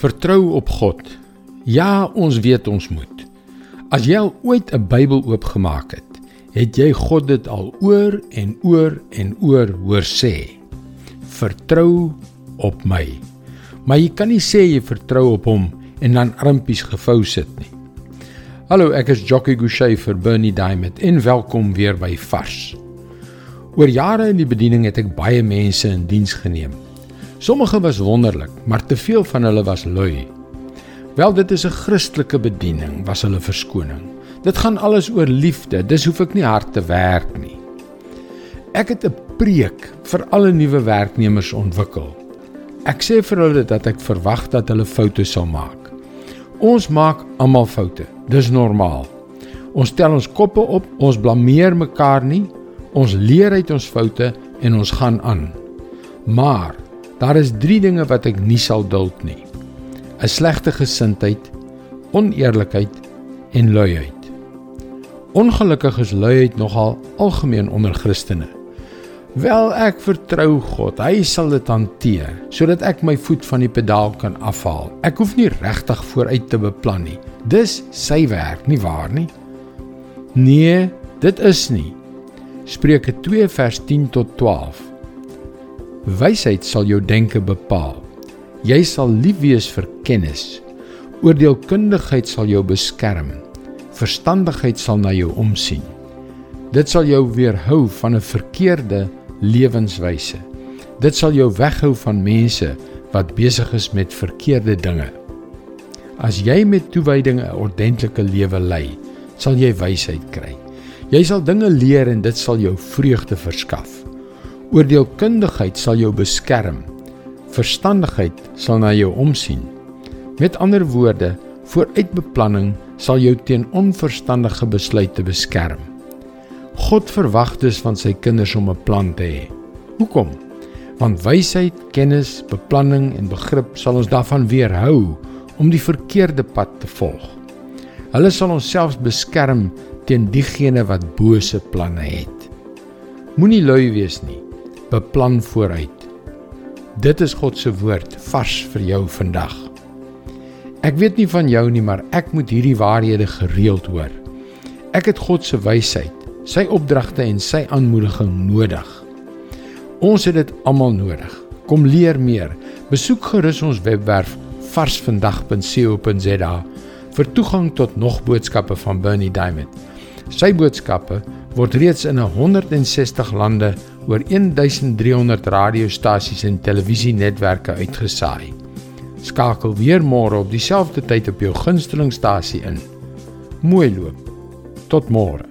Vertrou op God. Ja, ons weet ons moet. As jy al ooit 'n Bybel oopgemaak het, het jy God dit al oor en oor en oor hoor sê. Vertrou op my. Maar jy kan nie sê jy vertrou op hom en dan armpies gevou sit nie. Hallo, ek is Jockey Gouchee vir Bernie Diamond en welkom weer by Vars. Oor jare in die bediening het ek baie mense in diens geneem. Sommige was wonderlik, maar te veel van hulle was lui. Wel dit is 'n Christelike bediening, was hulle verskoning. Dit gaan alles oor liefde, dis hoef ek nie hard te werk nie. Ek het 'n preek vir alle nuwe werknemers ontwikkel. Ek sê vir hulle dat ek verwag dat hulle foute sal maak. Ons maak almal foute. Dis normaal. Ons tel ons koppe op, ons blameer mekaar nie. Ons leer uit ons foute en ons gaan aan. Maar Daar is 3 dinge wat ek nie sal duld nie. 'n Slegte gesindheid, oneerlikheid en luiheid. Ongelukkig is luiheid nogal algemeen onder Christene. Wel ek vertrou God, hy sal dit hanteer sodat ek my voet van die pedaal kan afhaal. Ek hoef nie regtig vooruit te beplan nie. Dis sy werk, nie waar nie? Nee, dit is nie. Spreuke 2 vers 10 tot 12. Wysheid sal jou denke bepaal. Jy sal lief wees vir kennis. Oordeelkundigheid sal jou beskerm. Verstandigheid sal na jou omsien. Dit sal jou weerhou van 'n verkeerde lewenswyse. Dit sal jou weghou van mense wat besig is met verkeerde dinge. As jy met toewyding 'n ordentlike lewe lei, sal jy wysheid kry. Jy sal dinge leer en dit sal jou vreugde verskaf. Oordeelkundigheid sal jou beskerm. Verstandigheid sal na jou omsien. Met ander woorde, vooruitbeplanning sal jou teen onverstandige besluite beskerm. God verwag dus van sy kinders om 'n plan te hê. Hoekom? Want wysheid, kennis, beplanning en begrip sal ons daarvan weerhou om die verkeerde pad te volg. Hulle sal ons selfs beskerm teen diegene wat bose planne het. Moenie lui wees nie beplan vooruit. Dit is God se woord vars vir jou vandag. Ek weet nie van jou nie, maar ek moet hierdie waarhede gereeld hoor. Ek het God se wysheid, sy opdragte en sy aanmoediging nodig. Ons het dit almal nodig. Kom leer meer. Besoek gerus ons webwerf varsvandag.co.za vir toegang tot nog boodskappe van Bernie Diamond. Sy boodskappe word reeds in 160 lande oor 1300 radiostasies en televisienetwerke uitgesaai. Skakel weer môre op dieselfde tyd op jou gunstelingstasie in. Mooi loop. Tot môre.